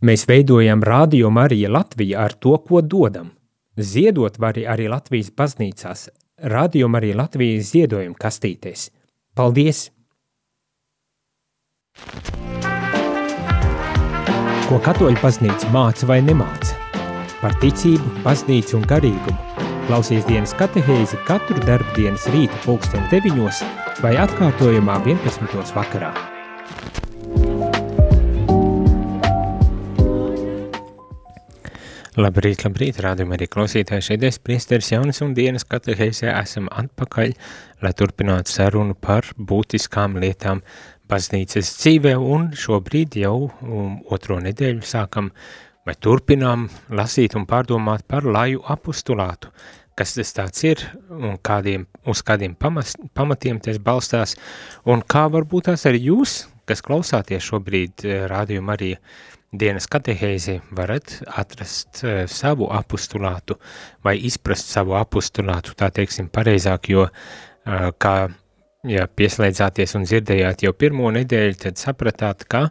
Mēs veidojam Radio Marija Latvija ar to, ko dodam. Ziedot var arī Latvijas baznīcās, Radio Marija Latvijas ziedojuma kastītēs. Paldies! Ko katoļu baznīca māca vai nemāca? Par ticību, baznīcu un garīgumu. Klausies dienas katehēzi katru darbdienas rīta pulksten deviņos vai atkārtojumā 11. vakarā. Labrīt, labrīt, rādījumā arī klausītāji. Šeit es priesteris jaunas un dienas kateheizē esam atpakaļ, lai turpinātu sarunu par būtiskām lietām baznīcas dzīvē. Un šobrīd jau um, otro nedēļu sākam vai turpinām lasīt un pārdomāt par laju apustulātu, kas tas tāds ir un kādiem, uz kādiem pamas, pamatiem tas balstās? Un kā varbūt tās arī jūs, kas klausāties šobrīd eh, rādījuma arī dienas katehēzi varat atrast uh, savu apustulātu vai izprast savu apustulātu, tā teiksim pareizāk, jo uh, kā ja pieslēdzāties un dzirdējāt jau pirmo nedēļu, tad sapratāt, ka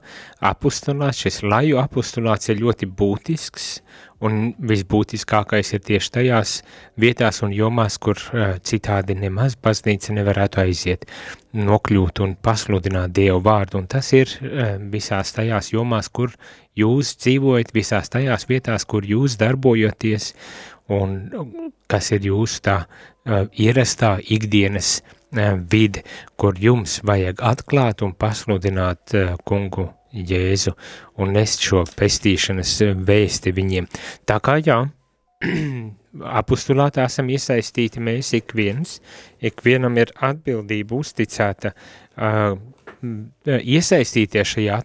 apustulāts, šis laju apustulāts ir ļoti būtisks un visbūtiskākais ir tieši tajās vietās un jomās, kur uh, citādi nemaz baznīca nevarētu aiziet, nokļūt un pasludināt Dievu vārdu, un tas ir uh, visās tajās jomās, kur jūs dzīvojat, visās tajās vietās, kur jūs darbojaties, un kas ir jūsu tā uh, ierastā ikdienas uh, vidi, kur jums vajag atklāt un pasludināt kungu Jēzu un nest šo pestīšanas vēsti viņiem. Tā kā jā, apustulātā esam iesaistīti mēs ik viens, ik vienam ir atbildība uzticēta uh, iesaistīties šajā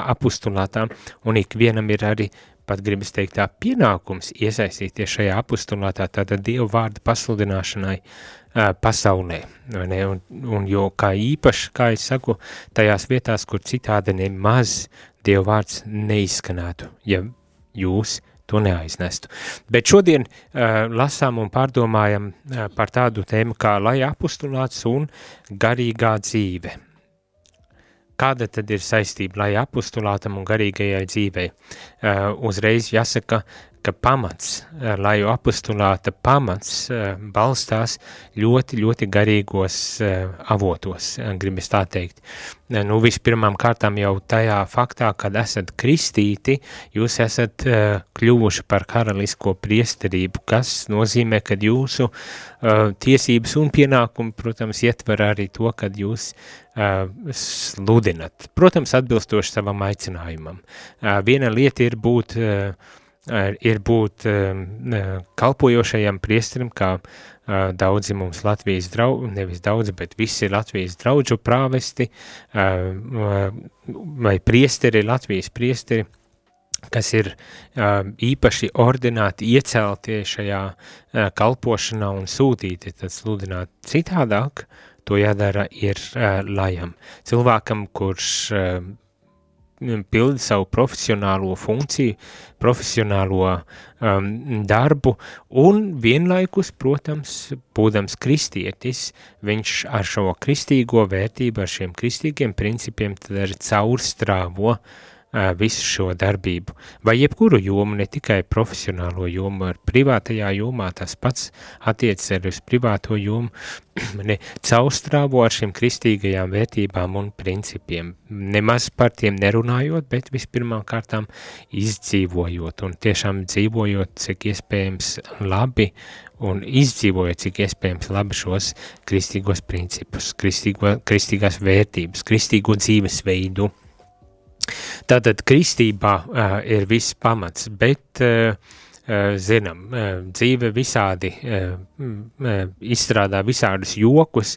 apustulātā un ik vienam ir arī pat gribas teikt tā pienākums iesaistīties šajā apustulātā, tātad Dievu vārda pasludināšanai uh, pasaulē, ne? Un, un jo kā īpaši, kā es saku, tajās vietās, kur citādi nemaz Dievu vārds neizskanētu, ja jūs to neaiznestu. Bet šodien uh, lasām un pārdomājam uh, par tādu tēmu kā lai apustulāts un garīgā dzīve – Kāda tad ir saistība lai apustulātam un garīgajai dzīvei? Uh, uzreiz jāsaka, ka pamats, uh, lai apustulāta pamats uh, balstās ļoti, ļoti garīgos uh, avotos, gribas tā teikt. Nu, vispirmām kārtām jau tajā faktā, kad esat kristīti, jūs esat kļuvuši par karalisko priesterību, kas nozīmē, ka jūsu tiesības un pienākumi, protams, ietver arī to, kad jūs sludinat. Protams, atbilstoši savam aicinājumam. Viena lieta ir būt, uh, ir būt kalpojošajam priesterim, kā daudzi mums Latvijas draugi, nevis daudzi, bet visi Latvijas draudžu prāvesti vai priesteri, Latvijas priesteri, kas ir īpaši ordināti, ieceltie šajā kalpošanā un sūtīti, tad sludināt citādāk, to jādara ir lajam. Cilvēkam, kurš pilda savu profesionālo funkciju, profesionālo um, darbu un vienlaikus, protams, būdams kristietis, viņš ar šo kristīgo vērtību, ar šiem kristīgiem principiem tad arī caurstrāvo uh, visu šo darbību, vai jebkuru jomu, ne tikai profesionālo jomu, ar privātajā jomā tas pats attiecas arī uz privāto jomu, ne caurstrāvo ar šiem kristīgajām vērtībām un principiem, nemaz par tiem nerunājot, bet vispirmām kārtām izdzīvojot un tiešām dzīvojot, cik iespējams labi un izdzīvojot, cik iespējams labi šos kristīgos principus, kristīgo, kristīgās vērtības, kristīgo dzīvesveidu. Tātad kristībā uh, ir viss pamats, bet uh, zinām, dzīve visādi izstrādā visādus jokus,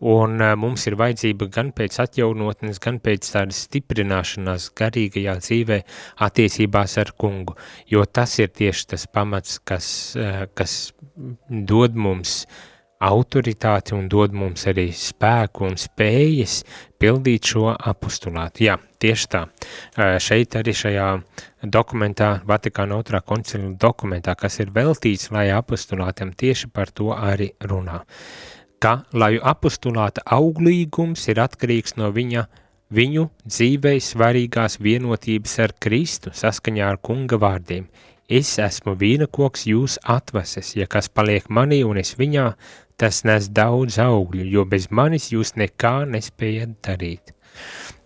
un mums ir vajadzība gan pēc atjaunotnes, gan pēc tādas stiprināšanās garīgajā dzīvē attiecībās ar kungu, jo tas ir tieši tas pamats, kas, kas dod mums uh, autoritāti un dod mums arī spēku un spējas pildīt šo apostulātu. Jā, tieši tā. Šeit arī šajā dokumentā, Vatikāna otrā koncila dokumentā, kas ir veltīts lai apostulātam, tieši par to arī runā. Ka, lai apostulāta auglīgums ir atkarīgs no viņa viņu dzīvei svarīgās vienotības ar Kristu saskaņā ar kunga vārdiem. Es esmu vīna koks jūs atvases, ja kas paliek manī un es viņā, tas nes daudz augļu, jo bez manis jūs nekā nespējat darīt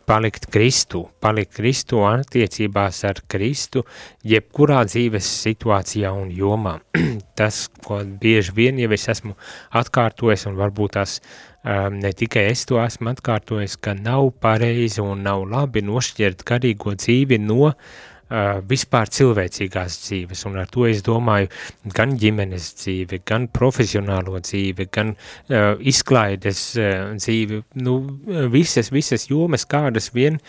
palikt Kristu, palikt Kristu attiecībās ar Kristu, jebkurā dzīves situācijā un jomā. Tas, ko bieži vien jau es esmu atkārtojis, un varbūt tās um, ne tikai es to esmu atkārtojis, ka nav pareizi un nav labi nošķirt garīgo dzīvi no uh, vispār cilvēcīgās dzīves, un ar to es domāju gan ģimenes dzīvi, gan profesionālo dzīvi, gan uh, izklaides uh, dzīvi, nu, visas, visas jomas, kādas vien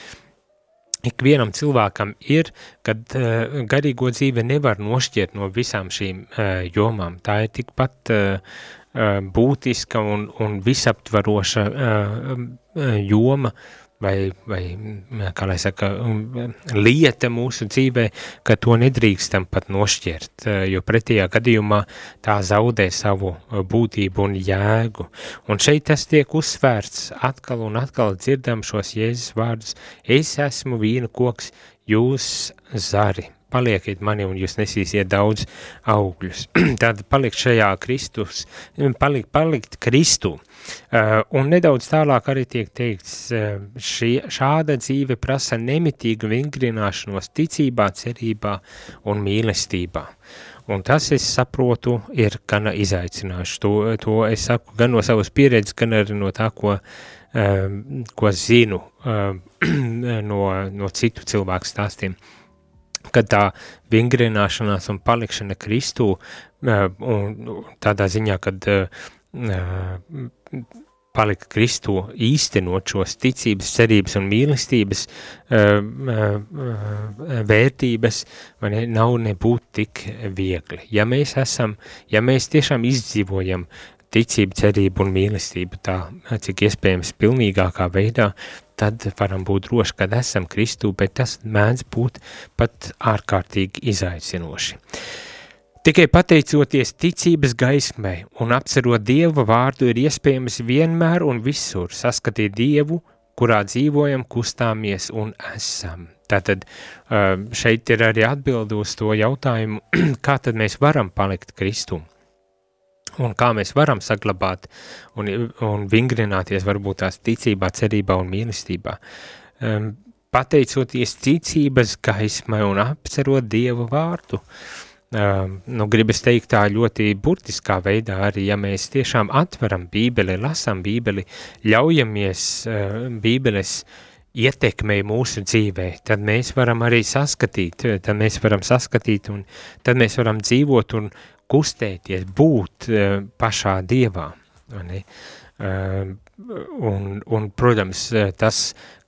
ikvienam cilvēkam ir, kad uh, garīgo dzīve nevar nošķirt no visām šīm uh, jomām. Tā ir tikpat uh, būtiska un, un visaptvaroša uh, joma, vai, vai kā lai saka, lieta mūsu dzīvē, ka to nedrīkstam pat nošķirt, jo pretējā gadījumā tā zaudē savu būtību un jēgu. Un šeit tas tiek uzsvērts atkal un atkal dzirdam šos Jēzus vārdus, es esmu vīna koks, jūs zari palieciet mani un jūs nesīsiet daudz augļus. Tātad palikt šajā Kristus, palikt, palikt Kristu. Uh, un nedaudz tālāk arī tiek teikts, uh, šī, šāda dzīve prasa nemitīgu vingrināšanos ticībā, cerībā un mīlestībā. Un tas, es saprotu, ir gana izaicināšu. To, to es saku gan no savas pieredzes, gan arī no tā, ko, uh, ko zinu no, no citu cilvēku stāstiem. Uh, kad tā vingrināšanās un palikšana Kristū, un tādā ziņā, kad palika Kristū īstenot šos ticības, cerības un mīlestības vērtības, man nav nebūt tik viegli. Ja mēs esam, ja mēs tiešām izdzīvojam ticību, cerību un mīlestību tā, cik iespējams pilnīgākā veidā, tad varam būt droši, kad esam Kristū, bet tas mēdz būt pat ārkārtīgi izaicinoši. Tikai pateicoties ticības gaismai un apcerot Dieva vārdu ir iespējams vienmēr un visur saskatīt Dievu, kurā dzīvojam, kustāmies un esam. Tātad šeit ir arī atbildi uz to jautājumu, kā tad mēs varam palikt Kristūm un kā mēs varam saglabāt un, un vingrināties varbūt tās ticībā, cerībā un mīlestībā. Pateicoties ticības gaismai un apcerot Dievu vārdu, um, nu, gribas teikt tā ļoti burtiskā veidā arī, ja mēs tiešām atveram bībeli, lasam bībeli, ļaujamies uh, bībeles ietekmei mūsu dzīvē, tad mēs varam arī saskatīt, tad mēs varam saskatīt un tad mēs varam dzīvot un kustēties, būt uh, pašā dievā. Ne? Un, un, protams, tas,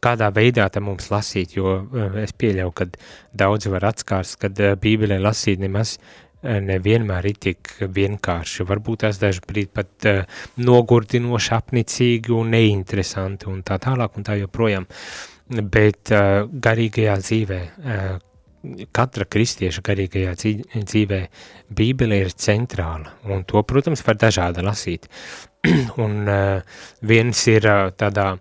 kādā veidā te mums lasīt, jo uh, es pieļauju, ka daudzi var atskārst, kad uh, bībelē lasīt nemaz uh, nevienmēr ir tik vienkārši. Varbūt tās daži brīdi pat uh, nogurdinoši, apnicīgi un neinteresanti un tā tālāk un tā joprojām. Bet uh, garīgajā dzīvē, uh, katra kristieša garīgajā dzīvē Bībele ir centrāla, un to, protams, var dažādi lasīt. un uh, viens ir uh, tādā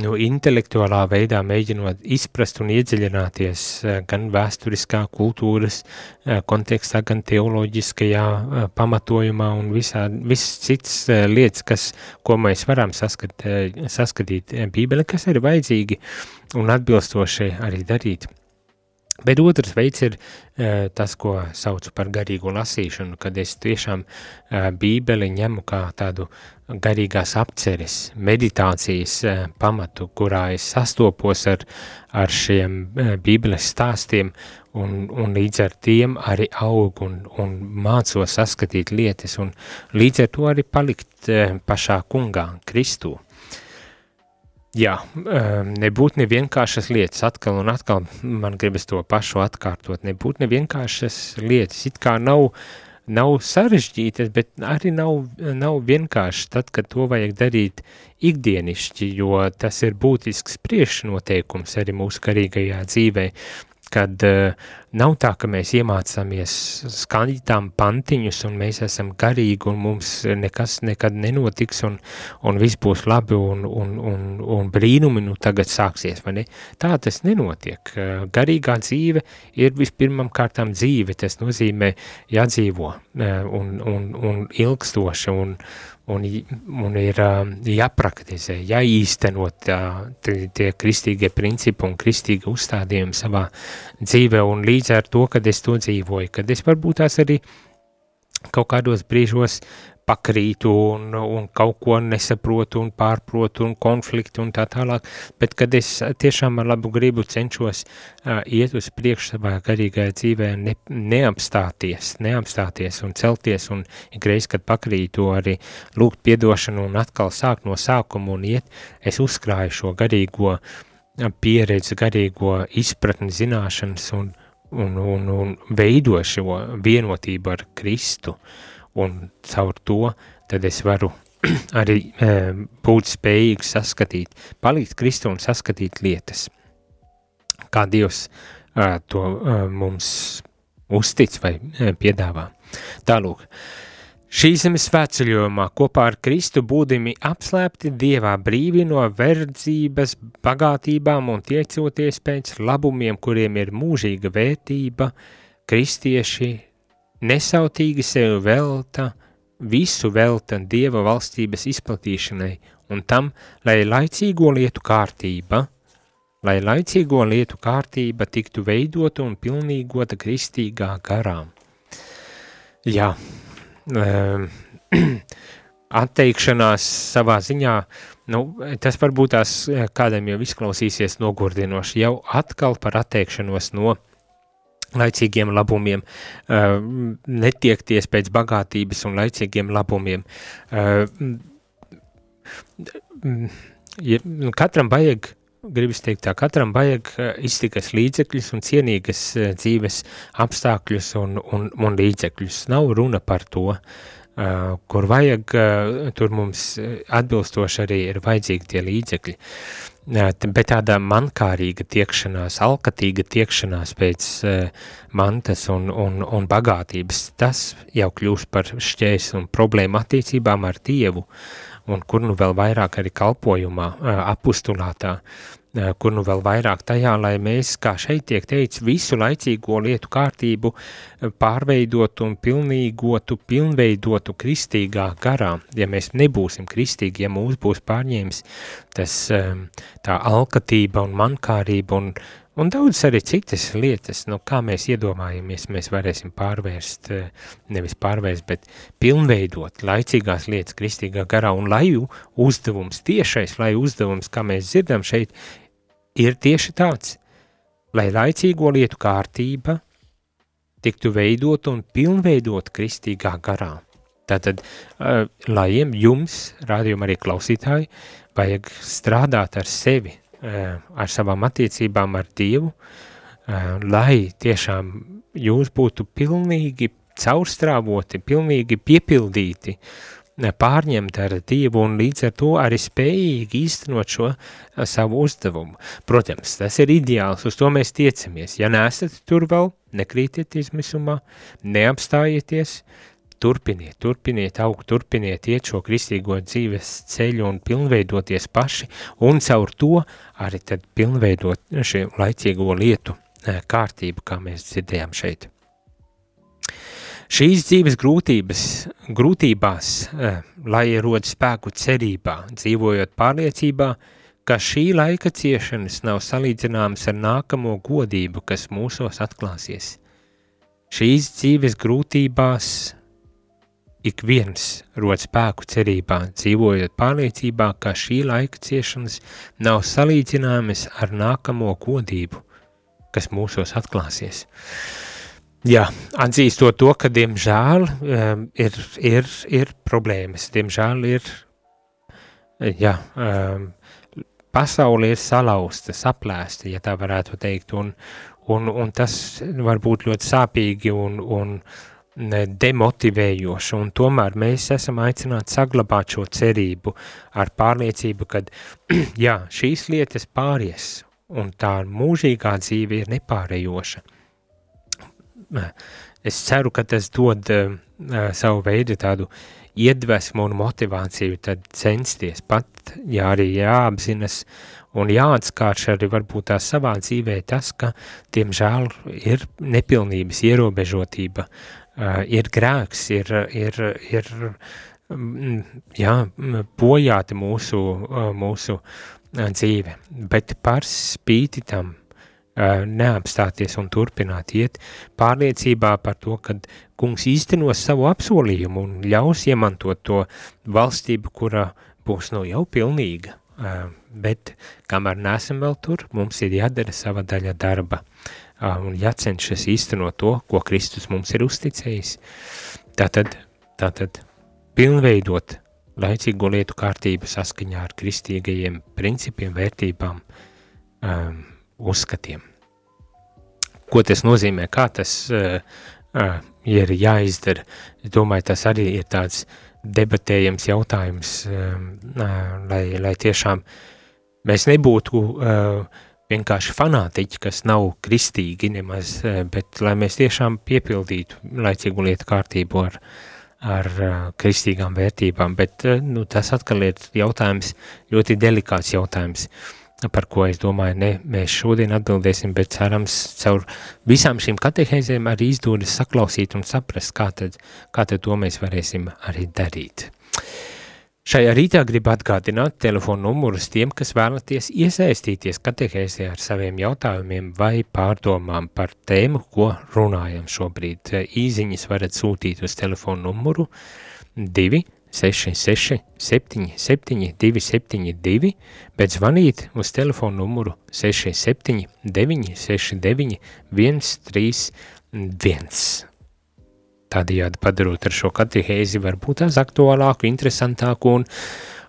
nu, intelektuālā veidā mēģinot izprast un iedziļināties uh, gan vēsturiskā kultūras uh, kontekstā, gan teoloģiskajā uh, pamatojumā un visā, viss cits lietas, kas, ko mēs varam saskat, saskatīt Bībele, kas ir vajadzīgi un atbilstoši arī darīt. Bet otrs veids ir uh, tas, ko saucu par garīgo lasīšanu, kad es tiešām uh, bībeli ņemu kā tādu garīgās apceres, meditācijas uh, pamatu, kurā es sastopos ar, ar šiem bībeles stāstiem un, un līdz ar tiem arī aug un, un mācos saskatīt lietas un līdz ar to arī palikt pašā kungā, Kristū. Jā, ehm, nebūtu nevienkāršas lietas, atkal un atkal man gribas to pašu atkārtot, nebūtu nevienkāršas lietas, it kā nav, nav sarežģītas, bet arī nav, nav vienkārši tad, kad to vajag darīt ikdienišķi, jo tas ir būtisks priekšnoteikums arī mūsu karīgajā dzīvē, kad uh, nav tā, ka mēs iemācāmies skaņotām pantiņus un mēs esam garīgi un mums nekas nekad nenotiks un, un viss būs labi un, un, un, un brīnumi nu tagad sāksies, vai ne? Tā tas nenotiek. Uh, garīgā dzīve ir vispirmam kārtām dzīve, tas nozīmē jādzīvo uh, un, un, un ilgstoši un, un, un ir jāpraktizē, jāīstenot tie kristīgie principi un kristīgi uzstādījumi savā dzīvē, un līdz ar to, kad es to dzīvoju, kad es varbūt tās arī kaut kādos brīžos pakrītu un, un kaut ko nesaprotu un pārprotu un konfliktu un tā tālāk, bet kad es tiešām ar labu gribu cenšos uh, iet uz priekšu savā garīgajā dzīvē, ne, neapstāties, neapstāties un celties un ikreiz, kad pakrītu arī lūgt piedošanu un atkal sākt no sākuma un iet, es uzkrāju šo garīgo pieredzi, garīgo izpratni, zināšanas un, un, un, un veido šo vienotību ar Kristu. Uh, un caur to tad es varu arī e, būt spējīgs saskatīt, palīdz Kristu un saskatīt lietas, kā Dievs e, to e, mums uztic vai e, piedāvā. Tālūk, šī zemes svētceļojumā kopā ar Kristu būdami apslēpti Dievā brīvi no verdzības, bagātībām un tiecoties pēc labumiem, kuriem ir mūžīga vērtība, kristieši nesautīgi sev velta, visu velta Dieva valstības izplatīšanai un tam, lai laicīgo lietu kārtība, lai laicīgo lietu kārtība tiktu veidota un pilnīgota kristīgā garā. Jā, um, atteikšanās savā ziņā, nu, tas varbūt tās kādam jau izklausīsies nogurdinoši, jau atkal par atteikšanos no uh, laicīgiem labumiem, uh, netiekties pēc bagātības un laicīgiem labumiem. Uh, ja, katram vajag, gribas teikt tā, katram vajag iztikas līdzekļus un cienīgas dzīves apstākļus un, un, un līdzekļus. Nav runa par to, kur vajag, tur mums atbilstoši arī ir vajadzīgi tie līdzekļi. Bet tāda mankārīga tiekšanās, alkatīga tiekšanās pēc uh, mantas un, un, un bagātības, tas jau kļūst par šķēs un problēmu attiecībām ar Dievu, un kur nu vēl vairāk arī kalpojumā, uh, apustulātā, kur nu vēl vairāk tajā, lai mēs, kā šeit tiek teikts, visu laicīgo lietu kārtību eh, pārveidotu un pilnīgotu, pilnveidotu kristīgā garā. Ja mēs nebūsim kristīgi, ja mūs būs pārņēmis tas eh, tā alkatība un mankārība un, un daudz arī citas lietas, nu kā mēs iedomājamies, mēs varēsim pārvērst, nevis pārvērst, bet pilnveidot laicīgās lietas kristīgā garā un lai uzdevums tiešais, lai uzdevums, kā mēs dzirdam šeit, ir tieši tāds, lai laicīgo lietu kārtība tiktu veidot un pilnveidot kristīgā garā. Tātad, uh, lai jums, rādījumi arī klausītāji, vajag strādāt ar sevi, uh, ar savām attiecībām ar Dievu, uh, lai tiešām jūs būtu pilnīgi caurstrāvoti, pilnīgi piepildīti pārņemt ar Dievu un līdz ar to arī spējīgi īstenot šo savu uzdevumu. Protams, tas ir ideāls, uz to mēs tiecamies. Ja neesat tur vēl, nekrītiet izmisumā, neapstājieties, turpiniet, turpiniet augt, turpiniet iet šo kristīgo dzīves ceļu un pilnveidoties paši, un caur to arī tad pilnveidot šī laicīgo lietu kārtību, kā mēs dzirdējām šeit. Šīs dzīves grūtības, grūtībās, eh, lai ierod spēku cerībā, dzīvojot pārliecībā, ka šī laika ciešanas nav salīdzināmas ar nākamo godību, kas mūsos atklāsies. Šīs dzīves grūtībās ik viens rod spēku cerībā, dzīvojot pārliecībā, ka šī laika ciešanas nav salīdzināmas ar nākamo godību, kas mūsos atklāsies. Jā, atzīstot to, ka diemžēl um, ir, ir, ir problēmas, diemžēl ir, jā, um, pasaule ir salauzta, saplēsta, ja tā varētu teikt, un, un, un tas var būt ļoti sāpīgi un, un demotivējoši, un tomēr mēs esam aicināti saglabāt šo cerību ar pārliecību, ka, jā, šīs lietas pāries, un tā mūžīgā dzīve ir nepārējoša. Es ceru, ka tas dod uh, savu veidu tādu iedvesmu un motivāciju tad censties pat, ja arī jāapzinas un jāatskārš arī varbūt tā savā dzīvē tas, ka, diemžēl, ir nepilnības, ierobežotība, uh, ir grēks, ir, ir, ir jā, bojāti mūsu, mūsu dzīve, bet par spīti tam neapstāties un turpināt iet pārliecībā par to, ka kungs īstenos savu apsolījumu un ļaus iemantot to valstību, kura būs nu jau pilnīga, bet kamēr nesam vēl tur, mums ir jādara sava daļa darba. Un jācenšas īstenot to, ko Kristus mums ir uzticējis. Tātad, tātad pilnveidot laicīgo lietu kārtību saskaņā ar kristīgajiem principiem, vērtībām, um, uzskatiem. Ko tas nozīmē, kā tas uh, uh, ir jāizdara? Es domāju, tas arī ir tāds uh, debatējams jautājums, um, lai, lai tiešām mēs nebūtu uh, vienkārši fanātiķi, kas nav kristīgi nemaz, uh, bet lai mēs tiešām piepildītu laicīgu lietu kārtību ar, ar uh, kristīgām vērtībām, bet nu, tas atkal ir jautājums, ļoti delikāts jautājums. Uh, par ko es domāju, ne mēs šodien atbildēsim, bet cerams caur visām šīm katehēzēm arī izdodas saklausīt un saprast, kā tad, kā tad to mēs varēsim arī darīt. Šajā rītā gribu atgādināt telefonu numurus tiem, kas vēlaties iesaistīties katehēzē ar saviem jautājumiem vai pārdomām par tēmu, ko runājam šobrīd. Īziņas varat sūtīt uz telefonu numuru 2 66 77 272, bet zvanīt uz telefonu numuru 67 969 131. Tādējādi padarot ar šo katehēzi varbūt tās aktuālāku, interesantāku un,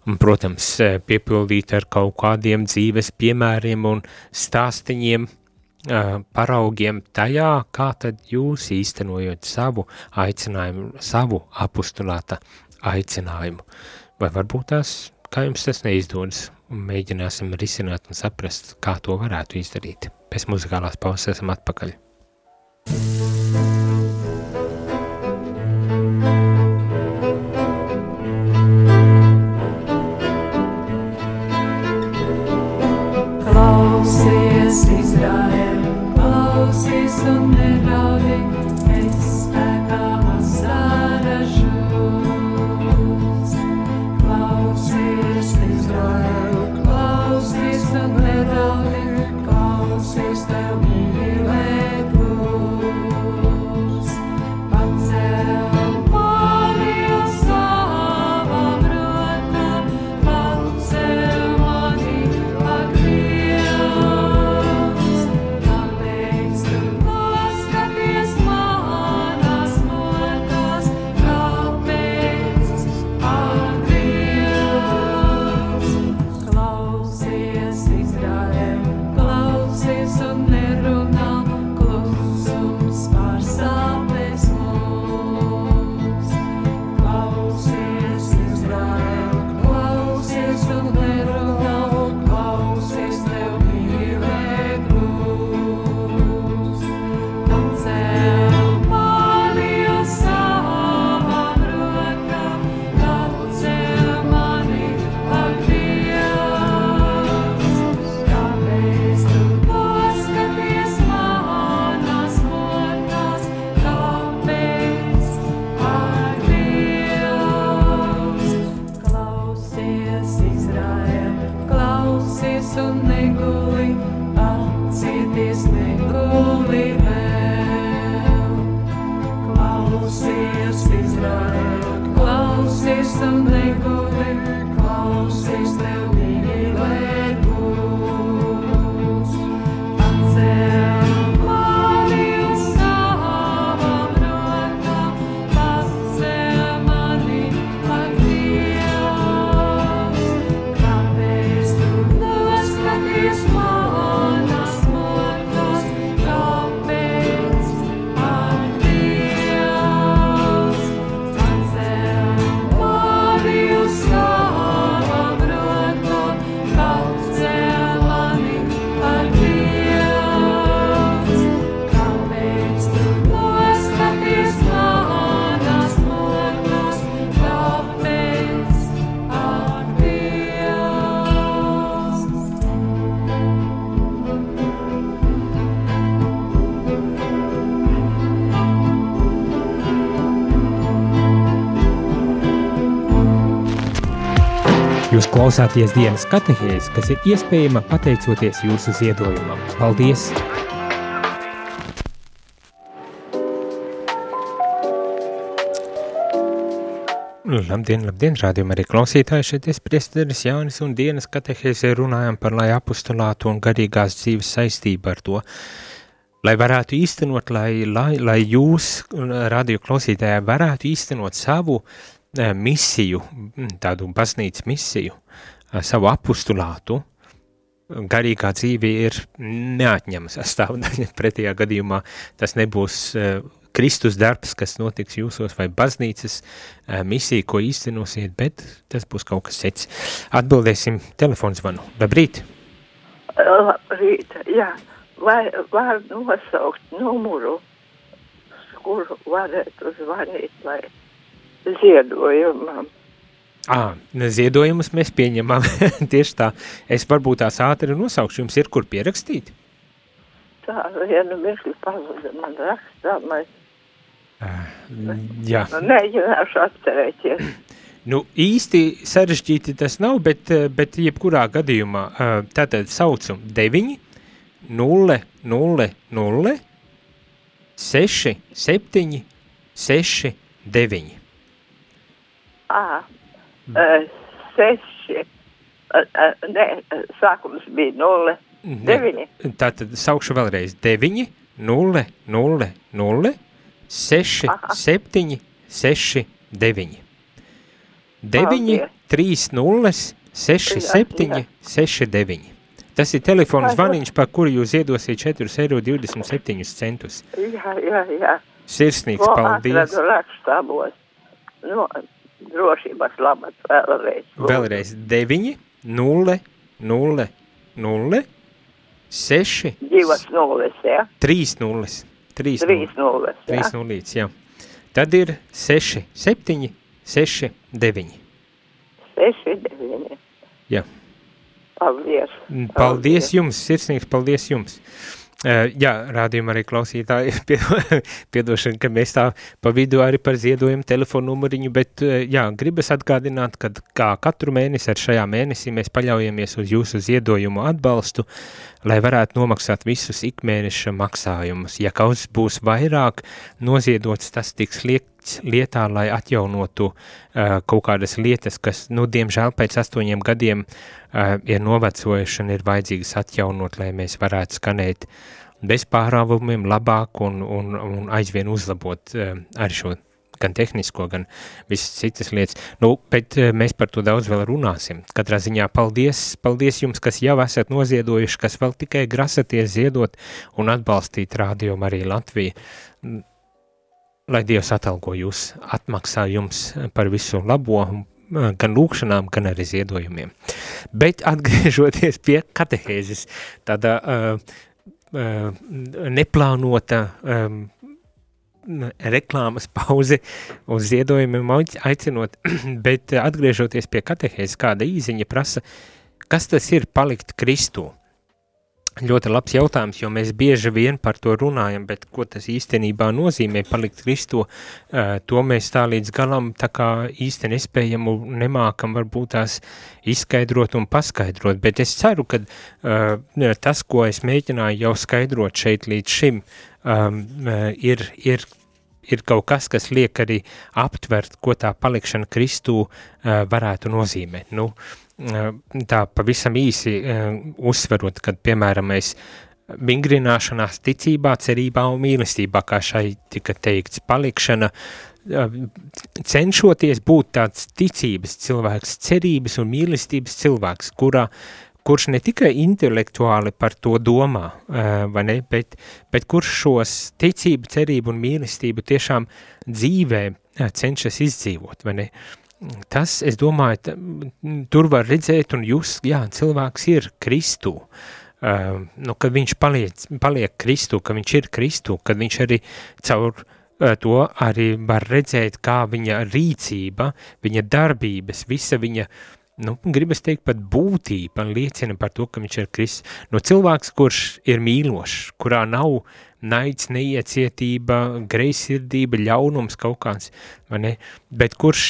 un, protams, piepildīt ar kaut kādiem dzīves piemēriem un stāstiņiem, paraugiem tajā, kā tad jūs īstenojot savu aicinājumu, savu apustulāta aicinājumu. Vai varbūt tās, kā jums tas neizdodas, un mēģināsim risināt un saprast, kā to varētu izdarīt. Pēc muzikālās pauzes esam atpakaļ. Klausies, klausāties dienas katehēzi, kas ir iespējama pateicoties jūsu ziedojumam. Paldies! Labdien, labdien, rādījumā arī klausītāji, šeit es priesteris Jānis un dienas katehēzē runājam par lai apostulātu un garīgās dzīves saistību ar to, lai varētu īstenot, lai, lai, lai jūs, radio klausītāji, varētu īstenot savu eh, misiju, tādu baznīcas misiju, eh, savu apostulātu, garīgā dzīve ir neatņema sastāvdaļa, pretējā gadījumā tas nebūs eh, Kristus darbs, kas notiks jūsos, vai baznīcas misija, ko īstenosiet, bet tas būs kaut kas cits. Atbildēsim telefonsvanu. Labrīt! Labrīt, jā. Vai var nosaukt numuru, kuru varētu zvanīt, lai ziedojumam? À, ziedojumus mēs pieņemam tieši tā. Es varbūt tās ātri nosaukšu, jums ir kur pierakstīt? Tā, vienu mirkli pazuda man rakstāmais. Jā. Nu, mēģināšu atcerēties. Nu, īsti sarežģīti tas nav, bet, bet jebkurā gadījumā tātad saucu 9, 0, 0, 0, 6, 7, 6, 9. Ā, seši, ne, sākums bija 0, 9. Tātad saukšu vēlreiz 9, 0, 0, 0, 6, Aha. 7, 6, 9. 9, 3, 0, 6, 7, 6, 9. Tas ir telefons zvaniņš, par kuru jūs iedosiet 4,27 eiro. Jā, jā, jā. Sirsnīgs Ko paldies. Atradu rakstābos. No, drošības labas vēlreiz. Vēlreiz 9, 0, 0, 0, 6. Divas nulles, jā. 3 nulles. 3 nulles. 3 nulītes, jā. Tad ir 6, 7, 6, 9. 6, 9. Jā. Paldies. Paldies, paldies jums, sirsnīgs paldies jums. Uh, jā, rādījumā arī klausītāji, piedošana, ka mēs tā pa vidu arī par ziedojumu telefonu numuriņu, bet uh, jā, gribas atgādināt, ka kā katru mēnesi ar šajā mēnesī mēs paļaujamies uz jūsu ziedojumu atbalstu, lai varētu nomaksāt visus ikmēneša maksājumus. Ja kaut būs vairāk noziedots, tas tiks liekts lietā, lai atjaunotu uh, kaut kādas lietas, kas, nu, diemžēl pēc astoņiem gadiem uh, ir novecojuši un ir vajadzīgas atjaunot, lai mēs varētu skanēt bez pārāvumiem labāk un, un, un aizvien uzlabot uh, arī šo gan tehnisko, gan visas citas lietas. Nu, bet mēs par to daudz vēl runāsim. Katrā ziņā paldies, paldies jums, kas jau esat noziedojuši, kas vēl tikai grasaties ziedot un atbalstīt Radio Mariju Latviju. Lai Dievs atalgo jūs, atmaksā jums par visu labo, gan lūkšanām, gan arī ziedojumiem. Bet atgriežoties pie katehēzes, tāda uh, uh, neplānota um, reklāmas pauzi uz ziedojumiem aicinot, bet atgriežoties pie katehēzes, kāda īziņa prasa, kas tas ir palikt Kristū? Ļoti labs jautājums, jo mēs bieži vien par to runājam, bet ko tas īstenībā nozīmē palikt Kristo, to mēs tā līdz galam tā kā īsti nespējam un nemākam varbūt tās izskaidrot un paskaidrot, bet es ceru, ka tas, ko es mēģināju jau skaidrot šeit līdz šim, ir, ir ir kaut kas, kas liek arī aptvert, ko tā palikšana Kristū uh, varētu nozīmēt. Nu, uh, tā pavisam īsi uh, uzsverot, kad, piemēram, mēs vingrināšanās ticībā, cerībā un mīlestībā, kā šai tika teikts, palikšana, uh, cenšoties būt tāds ticības cilvēks, cerības un mīlestības cilvēks, kurā kurš ne tikai intelektuāli par to domā, vai ne, bet, bet kurš šos ticību, cerību un mīlestību tiešām dzīvē cenšas izdzīvot, vai ne. Tas, es domāju, tur var redzēt un just, jā, cilvēks ir Kristū, uh, nu, kad viņš paliek, paliek Kristū, ka viņš ir Kristū, kad viņš arī caur uh, to arī var redzēt, kā viņa rīcība, viņa darbības, visa viņa uh, nu, gribas teikt, pat būtība liecina par to, ka viņš ir Kristus. No cilvēks, kurš ir mīlošs, kurā nav naids, neiecietība, greisirdība, ļaunums kaut kāds, vai ne? Bet kurš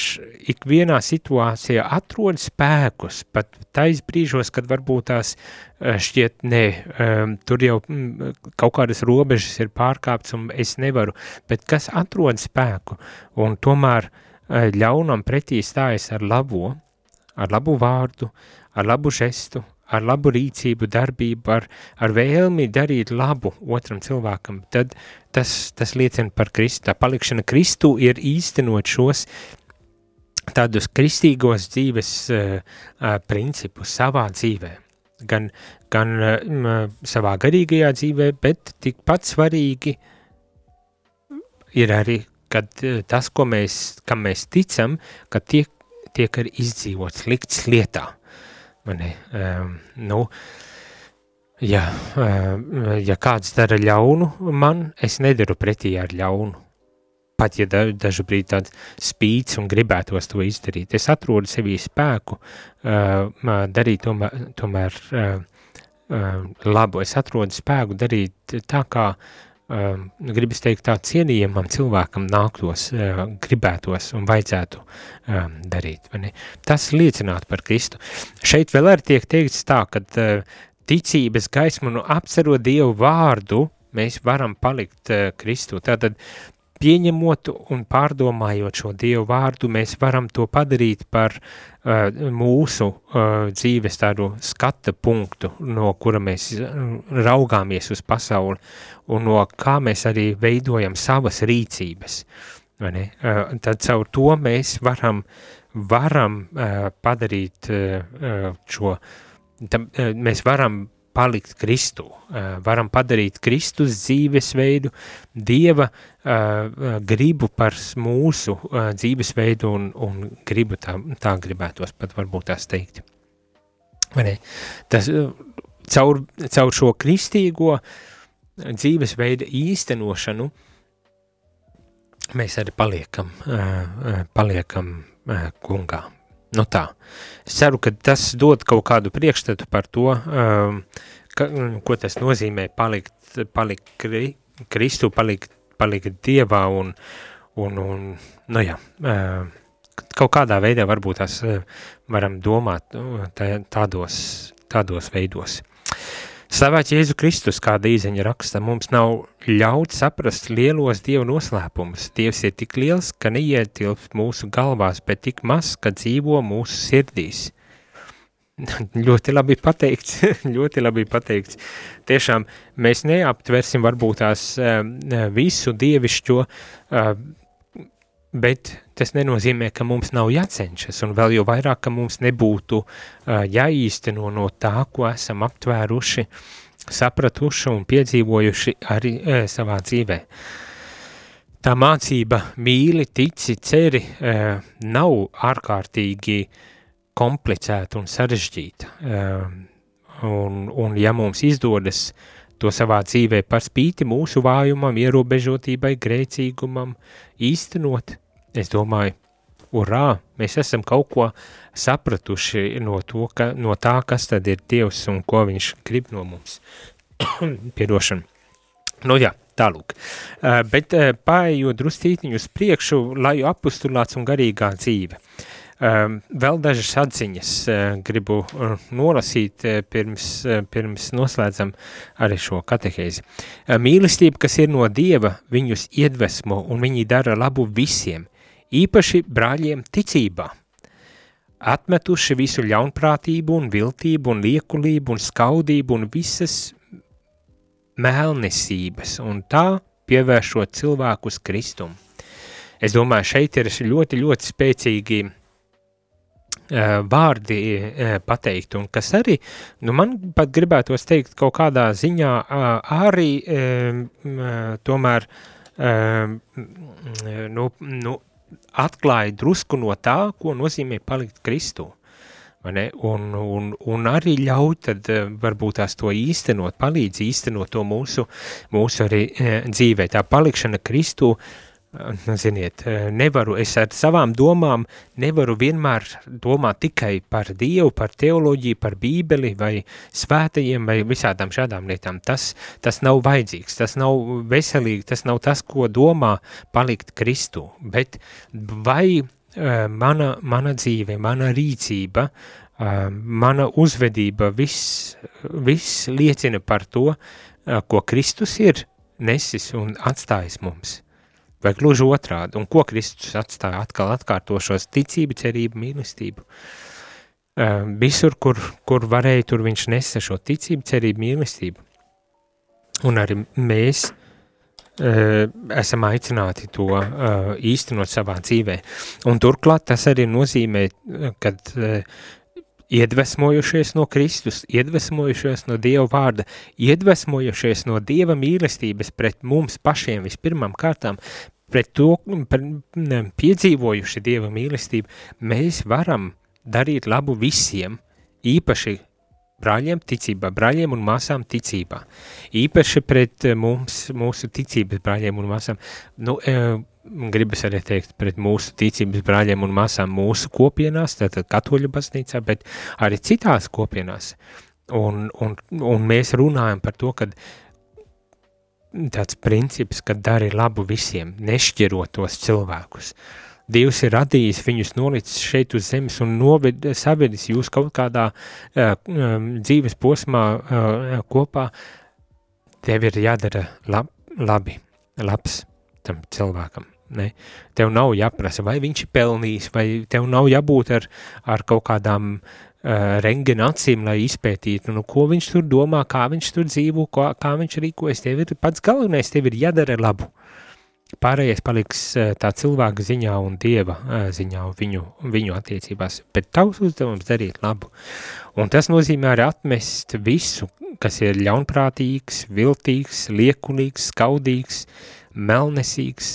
ikvienā situācijā atrod spēkus, pat tais brīžos, kad varbūt tās eh, šķiet, nē, um, tur jau mm, kaut kādas robežas ir pārkāpts un es nevaru, bet kas atrod spēku un tomēr uh, ļaunam pretī stājas ar labo, ar labu vārdu, ar labu žestu, ar labu rīcību, darbību, ar, ar vēlmi darīt labu otram cilvēkam, tad tas, tas liecina par Kristu. Tā palikšana Kristu ir īstenot šos tādus kristīgos dzīves uh, uh, principus savā dzīvē. Gan, gan uh, savā garīgajā dzīvē, bet tikpat svarīgi ir arī, kad uh, tas, ko mēs, kam mēs ticam, ka tiek, tiek arī izdzīvots, likts lietā. Mani, um, nu, ja, um, ja kāds dara ļaunu man, es nedaru pretī ar ļaunu. Pat ja da, dažu brīdi tāds spīts un gribētos to izdarīt, es atrodu sevī spēku uh, darīt tomēr, tomēr uh, uh, labu. Es atrodu spēku darīt tā, kā uh, gribas teikt, tā cienījamam cilvēkam nāktos, uh, gribētos un vajadzētu uh, darīt. Tas liecinātu par Kristu. Šeit vēl arī tiek teikts tā, ka uh, ticības gaismu nu apcerot Dievu vārdu, mēs varam palikt uh, Kristu. Tātad pieņemot un pārdomājot šo Dievu vārdu, mēs varam to padarīt par uh, mūsu uh, dzīves tādu skata punktu, no kura mēs raugāmies uz pasauli un no kā mēs arī veidojam savas rīcības. Uh, tad caur to mēs varam, varam uh, padarīt uh, šo, tam, uh, mēs varam palikt Kristu, uh, varam padarīt Kristus dzīvesveidu, Dieva uh, gribu par mūsu dzīvesveidu un, un gribu tā, tā gribētos pat varbūt tās teikt. Tas, caur, caur šo kristīgo dzīvesveida īstenošanu mēs arī paliekam, paliekam kungā. Nu tā, es ceru, ka tas dod kaut kādu priekšstatu par to, um, ka, ko tas nozīmē palikt, palikt kri, Kristu, palikt, palikt Dievā un, un, un nu jā, uh, kaut kādā veidā varbūt tās uh, varam domāt uh, tādos, tādos veidos. Slavēts Jēzu Kristus, kā dīzeņa raksta, mums nav ļauts saprast lielos Dievu noslēpumus. Dievs ir tik liels, ka neietilpst mūsu galvās, bet tik maz, ka dzīvo mūsu sirdīs. ļoti labi pateikts, ļoti labi pateikts. Tiešām mēs neaptversim varbūt tās uh, visu dievišķo uh, bet tas nenozīmē, ka mums nav jācenšas, un vēl jau vairāk, ka mums nebūtu uh, jāīsteno no tā, ko esam aptvēruši, sapratuši un piedzīvojuši arī uh, savā dzīvē. Tā mācība mīli, tici, ceri uh, nav ārkārtīgi komplicēta un sarežģīta, uh, un, un ja mums izdodas to savā dzīvē par spīti mūsu vājumam, ierobežotībai, grēcīgumam, īstenot, es domāju, urā, mēs esam kaut ko sapratuši no, to, ka, no tā, kas tad ir Dievs un ko viņš grib no mums. Piedošana. Nu jā, tālūk. Uh, bet uh, pārējot drustītiņu uz priekšu, lai apustulāts un garīgā dzīve. Uh, vēl dažas atziņas uh, gribu uh, nolasīt uh, pirms, uh, pirms noslēdzam arī šo katehēzi. Uh, mīlestība, kas ir no Dieva, viņus iedvesmo un viņi dara labu visiem, īpaši brāļiem ticībā, atmetuši visu ļaunprātību un viltību un liekulību un skaudību un visas mēlnesības un tā pievēršot cilvēkus Kristumu. Es domāju, šeit ir ļoti, ļoti spēcīgi uh, vārdi uh, pateikt, un kas arī, nu man pat gribētos teikt kaut kādā ziņā arī tomēr, nu, nu, atklāja drusku no tā, ko nozīmē palikt Kristū. Un, un, un arī ļauj tad eh, varbūt tās to īstenot, palīdz īstenot to mūsu, mūsu arī e, dzīvē. Tā palikšana Kristū nu, ziniet, nevaru, es ar savām domām nevaru vienmēr domāt tikai par Dievu, par teoloģiju, par bībeli vai svētajiem vai visādām šādām lietām. Tas, tas nav vajadzīgs, tas nav veselīgi, tas nav tas, ko domā palikt Kristu, bet vai uh, mana, mana dzīve, mana rīcība, uh, mana uzvedība, viss, viss liecina par to, uh, ko Kristus ir nesis un atstājis mums vai gluži otrādi, un ko Kristus atstāja atkal atkārtošos ticību, cerību, mīlestību. Uh, visur, kur, kur varēja, tur viņš nesa šo ticību, cerību, mīlestību. Un arī mēs uh, esam aicināti to uh, īstenot savā dzīvē. Un turklāt tas arī nozīmē, kad iedvesmojušies no Kristus, iedvesmojušies no Dieva vārda, iedvesmojušies no Dieva mīlestības pret mums pašiem vispirmām kārtām, pret to par, ne, piedzīvojuši Dieva mīlestību, mēs varam darīt labu visiem, īpaši brāļiem ticībā, brāļiem un māsām ticībā, īpaši pret mums, mūsu ticības brāļiem un māsām, nu, e, gribas arī teikt pret mūsu ticības brāļiem un māsām mūsu kopienās, tātad katoļu baznīcā, bet arī citās kopienās, un, un, un mēs runājam par to, kad tāds princips, ka dari labu visiem, nešķirot tos cilvēkus. Dievs ir radījis viņus nolicis šeit uz zemes un noved, savedis jūs kaut kādā uh, dzīves posmā uh, kopā. Tev ir jādara lab, labi, labs tam cilvēkam. Ne? Tev nav jāprasa, vai viņš ir pelnījis, vai tev nav jābūt ar, ar kaut kādām uh, rengena acīm, lai izpētītu, nu, ko viņš tur domā, kā viņš tur dzīvo, kā, kā viņš rīkojas. Tev ir pats galvenais, tev ir jādara labu. Pārējais paliks uh, tā cilvēka ziņā un dieva uh, ziņā un viņu, viņu attiecībās, bet tavs uzdevums darīt labu. Un tas nozīmē arī atmest visu, kas ir ļaunprātīgs, viltīgs, liekulīgs, skaudīgs, melnesīgs,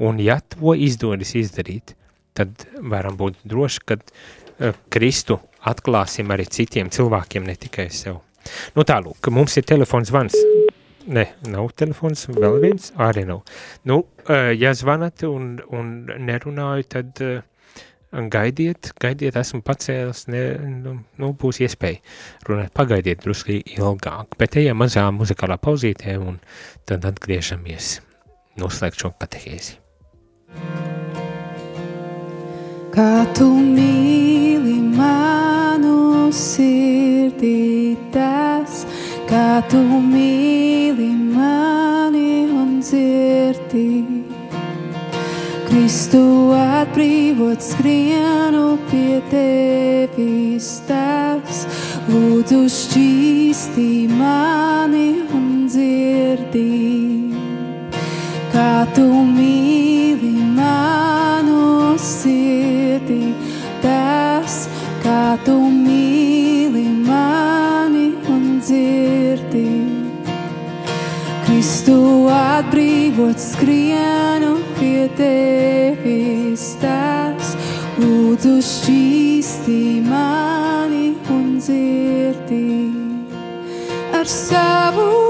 un ja to izdodas izdarīt, tad varam būt droši, ka Kristu atklāsim arī citiem cilvēkiem, ne tikai sev. Nu tālūk, mums ir telefons zvans. Ne, nav telefons, vēl viens, arī nav. Nu, ja zvanat un, un nerunāju, tad gaidiet, gaidiet, esmu pacēlis, ne, nu, nu, būs iespēja runāt, pagaidiet drusku ilgāk, bet ejam mazā muzikālā pauzītē un tad atgriežamies noslēgt šo katehēzi. Kā tu mīli tu mīli mani un dzirdi. Kristu atbrīvot skrienu pie tevis tas, lūdzu šķīstī mani un dzirdi. Kā tu mīli Kristu atbrīvot skrienu pie tevis tās, lūdzu šķīstī mani un dzirdi. Ar savu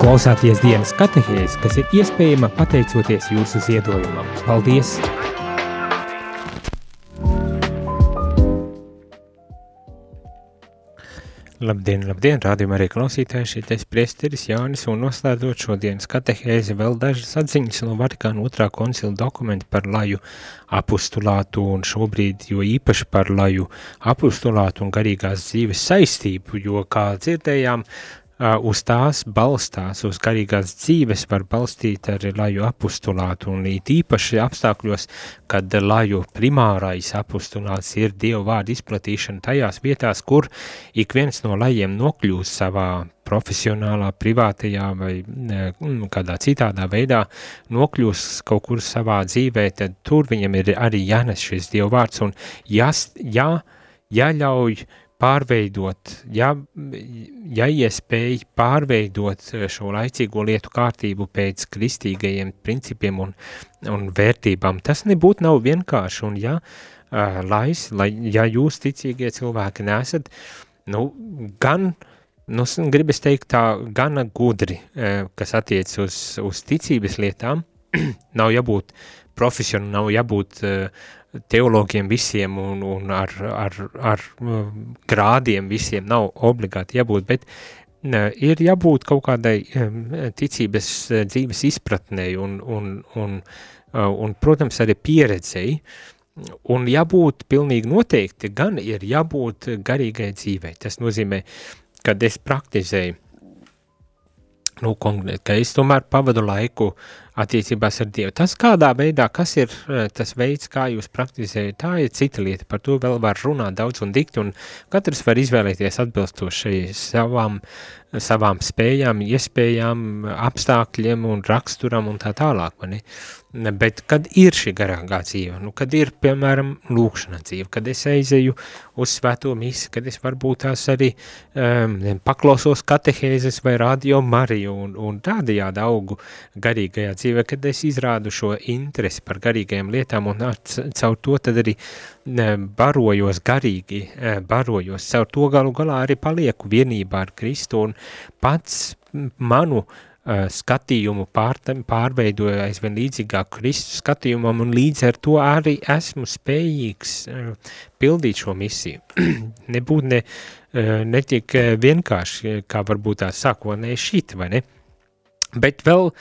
klausāties dienas katehēzi, kas ir iespējama pateicoties jūsu ziedojumam. Paldies! Labdien, labdien, rādījumā arī klausītāji, šeit es priesteris Jānis un noslēdot šodienas katehēzi vēl dažas atziņas no Vatikāna otrā koncila dokumenta par laju apustulātu un šobrīd jo īpaši par laju apustulātu un garīgās dzīves saistību, jo, kā dzirdējām, uz tās balstās, uz garīgās dzīves var balstīt arī laju apustulātu un īpaši apstākļos, kad laju primārais apustulāts ir Dievu vārdu izplatīšana tajās vietās, kur ik viens no lajiem nokļūst savā profesionālā, privātajā vai kādā citādā veidā nokļūst kaut kur savā dzīvē, tad tur viņam ir arī jānes šis Dievu vārds. Un jās, jā, jāļauj pārveidot, ja, ja iespēja pārveidot šo laicīgo lietu kārtību pēc kristīgajiem principiem un, un vērtībām, tas nebūtu nav vienkārši, un ja, lais, lai, ja jūs ticīgie cilvēki nesat, nu, gan, nu, gribas teikt tā, gana gudri, kas attiec uz, uz ticības lietām, nav jābūt profesionāli, nav jābūt uh, teologiem visiem un, un ar, ar, ar um, grādiem visiem nav obligāti jābūt, bet ir jābūt kaut kādai um, ticības uh, dzīves izpratnei un, un, un, uh, un, protams, arī pieredzei, un jābūt pilnīgi noteikti, gan ir jābūt garīgai dzīvei. Tas nozīmē, kad es praktizēju, nu, konkrēti, ka es tomēr pavadu laiku attiecībās ar Dievu. Tas kādā veidā, kas ir eh, tas veids, kā jūs praktizējat, tā ir cita lieta, par to vēl var runāt daudz un dikt, un katrs var izvēlēties atbilstoši savām, savām spējām, iespējām, apstākļiem un raksturam un tā tālāk, vai ne? Bet kad ir šī garākā dzīve, nu, kad ir, piemēram, lūkšana dzīve, kad es aizeju uz svēto misi, kad es varbūt tās arī um, paklausos katehēzes vai radio Mariju un, un tādajādi augu garīgajā dzīvē, kad es izrādu šo interesi par garīgajām lietām un caur to tad arī barojos garīgi, barojos, caur to galu galā arī palieku vienībā ar Kristu un pats manu uh, skatījumu pār, pārveidoju aizvien līdzīgāk Kristus skatījumam, un līdz ar to arī esmu spējīgs uh, pildīt šo misiju. Nebūt ne, uh, netiek vienkārši, kā varbūt tā sākotnēji šīt, vai ne? Bet vēl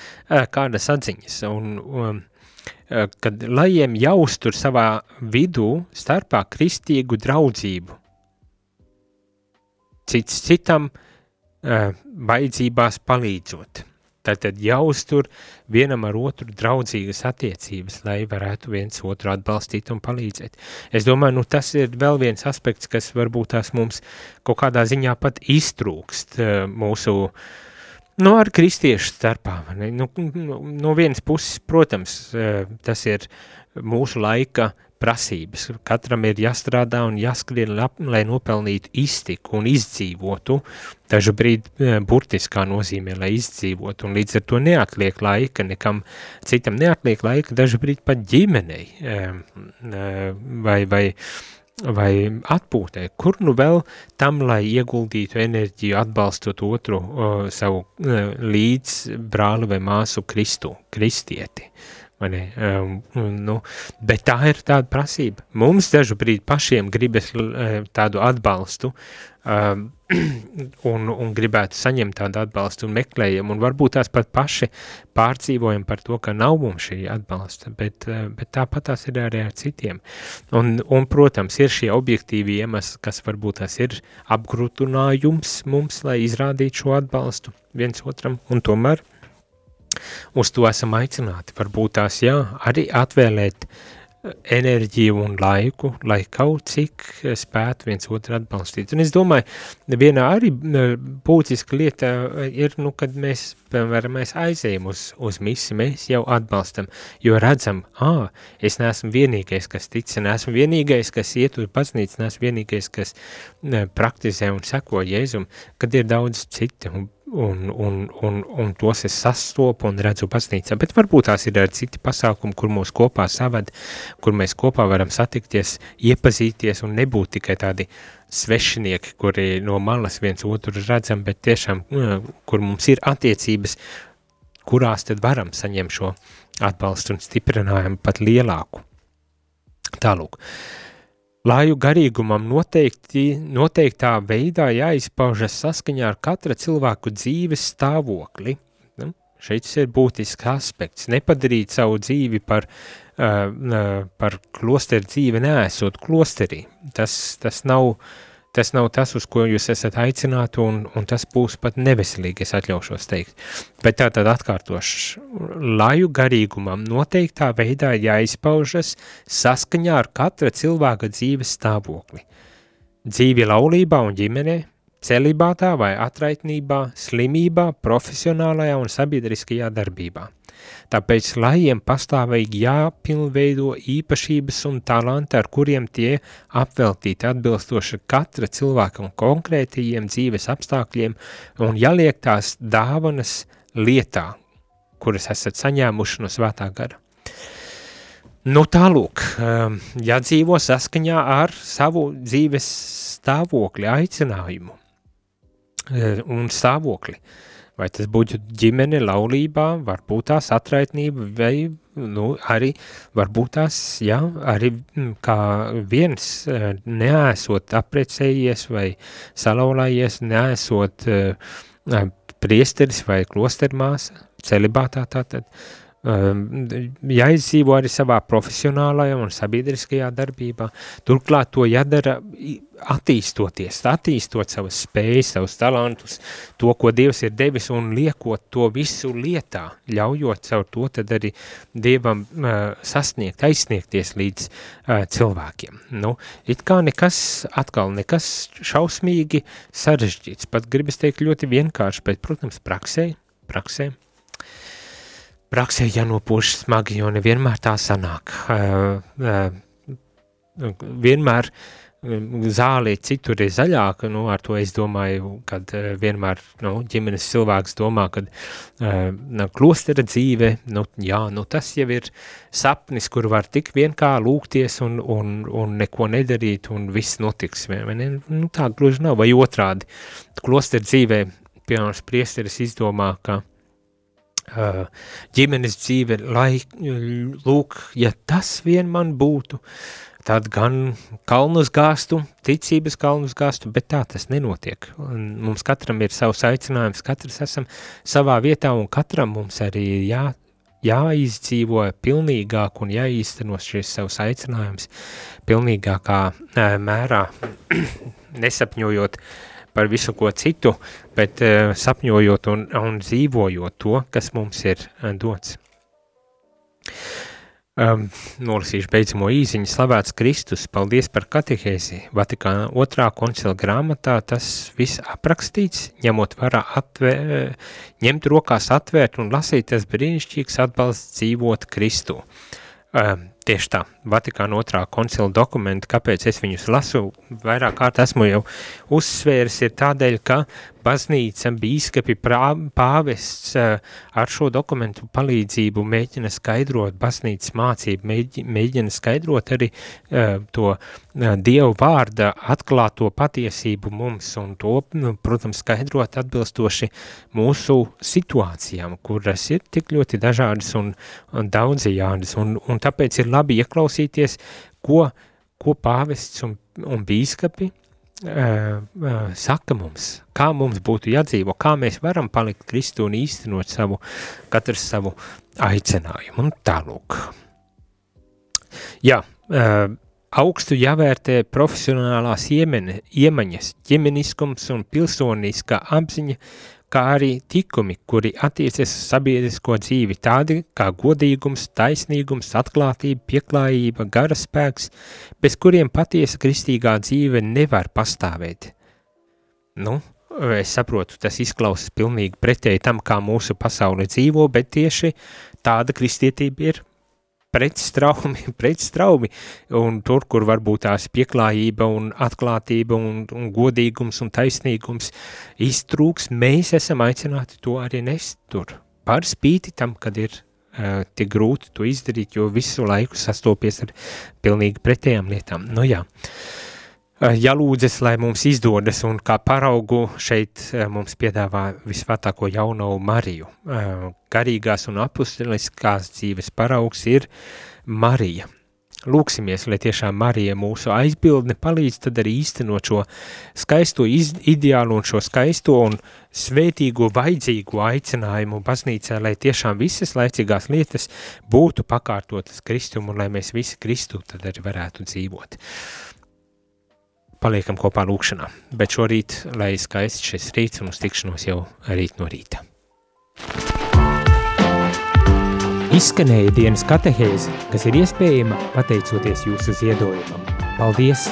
kādas atziņas, un um, uh, kad lajiem jāuztur savā vidū starpā kristīgu draudzību, cits citam uh, vajadzībās palīdzot. Tātad jāuztur vienam ar otru draudzīgas attiecības, lai varētu viens otru atbalstīt un palīdzēt. Es domāju, nu tas ir vēl viens aspekts, kas varbūt tās mums kaut kādā ziņā pat iztrūkst eh, mūsu, nu ar kristiešu starpā. Nu, no vienas puses, protams, eh, tas ir mūsu laika prasības. Katram ir jāstrādā un jāskrien, lai nopelnītu iztiku un izdzīvotu. Dažu brīdi e, burtiskā nozīmē, lai izdzīvotu, un līdz ar to neatliek laika, nekam citam neatliek laika, dažu brīdi pat ģimenei e, e, vai, vai, vai atpūtē. Kur nu vēl tam, lai ieguldītu enerģiju, atbalstot otru savu līdz brāli vai māsu Kristu, kristieti. Um, nu, bet tā ir tāda prasība. Mums dažu brīdi pašiem gribas uh, tādu atbalstu um, un, un gribētu saņemt tādu atbalstu un meklējam, un varbūt tās pat paši pārdzīvojam par to, ka nav mums šī atbalsta, bet, uh, bet tāpat tās ir arī ar citiem. Un, un, protams, ir šie objektīvi iemesli, kas varbūt tās ir apgrūtinājums mums, lai izrādītu šo atbalstu viens otram, un tomēr – uz to esam aicināti. Varbūt tās, jā, arī atvēlēt eh, enerģiju un laiku, lai kaut cik spētu viens otru atbalstīt. Un es domāju, viena arī eh, būtiska lieta eh, ir, nu, kad mēs, piemēram, mēs aizējam uz, uz misi, mēs jau atbalstam, jo redzam, ā, es neesmu vienīgais, kas tic, neesmu vienīgais, kas iet uz baznīcu, neesmu vienīgais, kas praktizē un seko Jēzum, kad ir daudz citi, un un, un, un, un tos es sastopu un redzu baznīcā, bet varbūt tās ir arī citi pasākumi, kur mūs kopā savad, kur mēs kopā varam satikties, iepazīties un nebūt tikai tādi svešinieki, kuri no malas viens otru redzam, bet tiešām, kur mums ir attiecības, kurās tad varam saņemt šo atbalstu un stiprinājumu pat lielāku. Tālūk. Lāju garīgumam noteikti, noteiktā veidā jāizpaužas saskaņā ar katra cilvēku dzīves stāvokli. Nu, šeit ir būtisks aspekts. Nepadarīt savu dzīvi par, uh, par klosteru dzīvi neesot klosterī. Tas, tas nav uh, Tas nav tas, uz ko jūs esat aicināti, un, un tas būs pat neveselīgi, es atļaušos teikt. Bet tā tad atkārtošu, laju garīgumam noteiktā veidā jāizpaužas saskaņā ar katra cilvēka dzīves stāvokli. Dzīvi laulībā un ģimenē, celibātā vai atraitnībā, slimībā, profesionālajā un sabiedriskajā darbībā – Tāpēc lajiem pastāvīgi jāpilnveido īpašības un talanti, ar kuriem tie apveltīti atbilstoši katra cilvēka un konkrētajiem dzīves apstākļiem un jāliek tās dāvanas lietā, kuras esat saņēmuši no svētā gara. Nu tālūk, um, jādzīvo saskaņā ar savu dzīves stāvokli, aicinājumu uh, un stāvokli. Uh, Vai tas būtu ģimene, laulībā, varbūt tās atraitnība, vai nu, arī varbūt tās, jā, arī mm, kā viens eh, neesot aprecējies vai salaulājies, neesot uh, priesteris vai klostermāsa, celibātā tātad, jāizdzīvo arī savā profesionālajā un sabiedriskajā darbībā. Turklāt to jādara attīstoties, attīstot savas spējas, savus talantus, to, ko Dievs ir devis un liekot to visu lietā, ļaujot caur to tad arī Dievam uh, sasniegt, aizsniegties līdz uh, cilvēkiem. Nu, it kā nekas, atkal nekas šausmīgi sarežģīts, pat gribas teikt ļoti vienkārši, bet, protams, praksē, praksē, praksē jānopūš smagi, jo nevienmēr tā sanāk. Uh, uh, vienmēr uh, zāle citur ir zaļāka, nu, ar to es domāju, kad vienmēr, nu, ģimenes cilvēks domā, uh, nu, klostera dzīve, nu, jā, nu, tas jau ir sapnis, kur var tik vien kā lūgties un, un, un neko nedarīt, un viss notiks? Nu, tā gluži nav, vai otrādi. Klostera dzīvē, piemēram, priesteris izdomā, ka uh, ģimenes dzīve, lai, lūk, ja tas vien man būtu, uh, tad gan kalnus gāstu, ticības kalnus gāstu, bet tā tas nenotiek. Un mums katram ir savs aicinājums, katrs esam savā vietā un katram mums arī jā, jāizdzīvo pilnīgāk un jāīstenos šis savs aicinājums pilnīgākā mērā, nesapņojot par visu ko citu, bet sapņojot un, un dzīvojot to, kas mums ir dots. Um, nolasīšu beidzamo īziņu. Slavēts Kristus, paldies par katehēzi. Vatikāna otrā koncila grāmatā tas viss aprakstīts, ņemot varā atvēr, ņemt rokās atvērt un lasīt tas brīnišķīgs atbalsts dzīvot Kristu. Um, tieši tā, Vatikāna otrā koncila dokumenti, kāpēc es viņus lasu, vairāk kārt esmu jau uzsvērs, ir tādēļ, ka baznīca, bīskapi, pāvests eh, ar šo dokumentu palīdzību mēģina skaidrot baznīcas mācību, mēģina skaidrot arī uh, to uh, Dievu vārda atklāto patiesību mums un to, nu, protams, skaidrot atbilstoši mūsu situācijām, kuras ir tik ļoti dažādas un, daudzajādas, un, un tāpēc ir labi ieklausīties, ko, ko pāvests un, un bīskapi uh, uh, saka mums, kā mums būtu jādzīvo, kā mēs varam palikt Kristu un īstenot savu, katrs savu aicinājumu un tālūk. Jā, uh, augstu jāvērtē profesionālās iemene, iemaņas, ģimeniskums un pilsoniskā apziņa, kā arī tikumi, kuri attiecas uz sabiedrisko dzīvi, tādi kā godīgums, taisnīgums, atklātība, pieklājība, garaspēks, bez kuriem patiesa kristīgā dzīve nevar pastāvēt. Nu, es saprotu, tas izklausās pilnīgi pretēji tam, kā mūsu pasaule dzīvo, bet tieši tāda kristietība ir pretstraumi, pretstraumi, un tur, kur varbūt tās pieklājība un atklātība un, un godīgums un taisnīgums iztrūks, mēs esam aicināti to arī nest tur. Par spīti tam, kad ir uh, tik grūti to izdarīt, jo visu laiku sastopies ar pilnīgi pretējām lietām. Nu jā. Uh, jālūdzas, lai mums izdodas, un kā paraugu šeit uh, mums piedāvā visvētāko jauno Mariju. Uh, garīgās un apustuliskās dzīves paraugs ir Marija. Lūksimies, lai tiešām Marija mūsu aizbildne palīdz tad arī īstenot šo skaisto iz, ideālu un šo skaisto un svētīgo vajadzīgo aicinājumu baznīcā, lai tiešām visas laicīgās lietas būtu pakārtotas Kristumu un lai mēs visi Kristu tad arī varētu dzīvot. Paliekam kopā lūkšanā, bet šorīt, lai skaists šis rīts uz tikšanos jau rīt no rīta. Izskanēja dienas katehēze, kas ir iespējama pateicoties jūsu ziedojumam. Paldies!